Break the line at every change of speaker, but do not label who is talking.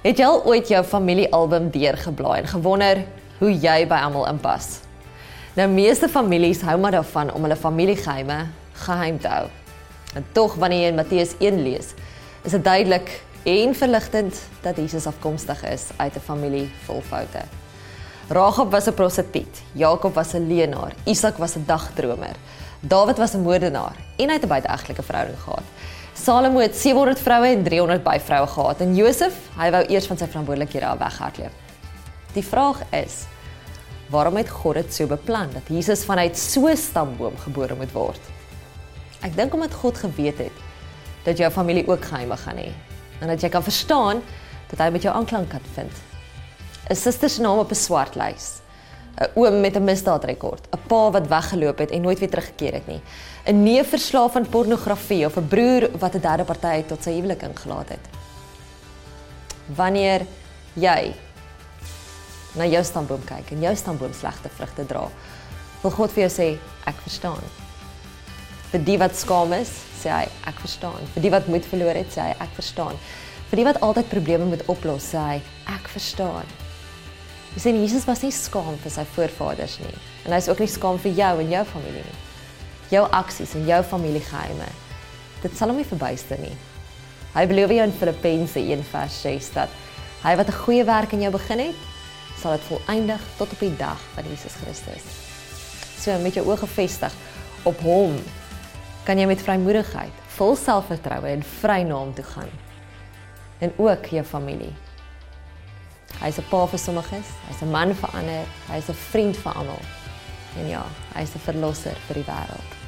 Het jy al ooit jou familiealbum deurgeblaai en gewonder hoe jy by almal inpas? Nou meeste families hou maar daarvan om hulle familiegeheime geheim te hou. En tog wanneer jy in Matteus 1 lees, is dit duidelik en verligtend dat Jesus afkomstig is uit 'n familie vol foute. Ragab was 'n prostituut, Jakob was 'n leenaar, Isak was 'n dagdromer, Dawid was 'n moordenaar en hy het 'n buiteegtelike verhouding gehad. Salomo het 700 vroue en 300 byvroue gehad en Josef, hy wou eers van sy verantwoordelikhede af weghardloop. Die vraag is, waarom het God dit so beplan dat Jesus vanuit so 'n stamboom gebore moet word? Ek dink omdat God geweet het dat jou familie ook geheime gaan hê en dat jy kan verstaan dat hy met jou aanklank kan vind. 'n Suster se naam op 'n swart lys. 'n Oom met 'n misdaadrekord, 'n pa wat weggeloop het en nooit weer teruggekeer het nie. 'n Neef verslaaf aan pornografie of 'n broer wat 'n derde party tot sy huwelik ingelaat het. Wanneer jy na jou stamboom kyk en jou stamboom slegte vrugte dra, wil God vir jou sê ek verstaan. Vir die wat skaam is, sê hy ek verstaan. Vir die wat moed verloor het, sê hy ek verstaan. Vir die wat altyd probleme moet oplos, sê hy ek verstaan. Jy sien Jesus was nie skaam vir sy voorvaders nie en hy is ook nie skaam vir jou en jou familie nie. Jou aksies en jou familiegeheime. Dit sal hom nie verbuister nie. Hy beloof jou in Filippense 1:6 dat hy wat 'n goeie werk in jou begin het, sal dit volëindig tot op die dag van Jesus Christus. So met jou oë gefestig op hom kan jy met vrymoedigheid, vol selfvertroue en vry na hom toe gaan. En ook jou familie. Hy's 'n pa vir sommiges, hy's 'n man vir ander, hy's 'n vriend vir almal. En ja, hy's 'n verlosser vir die wêreld.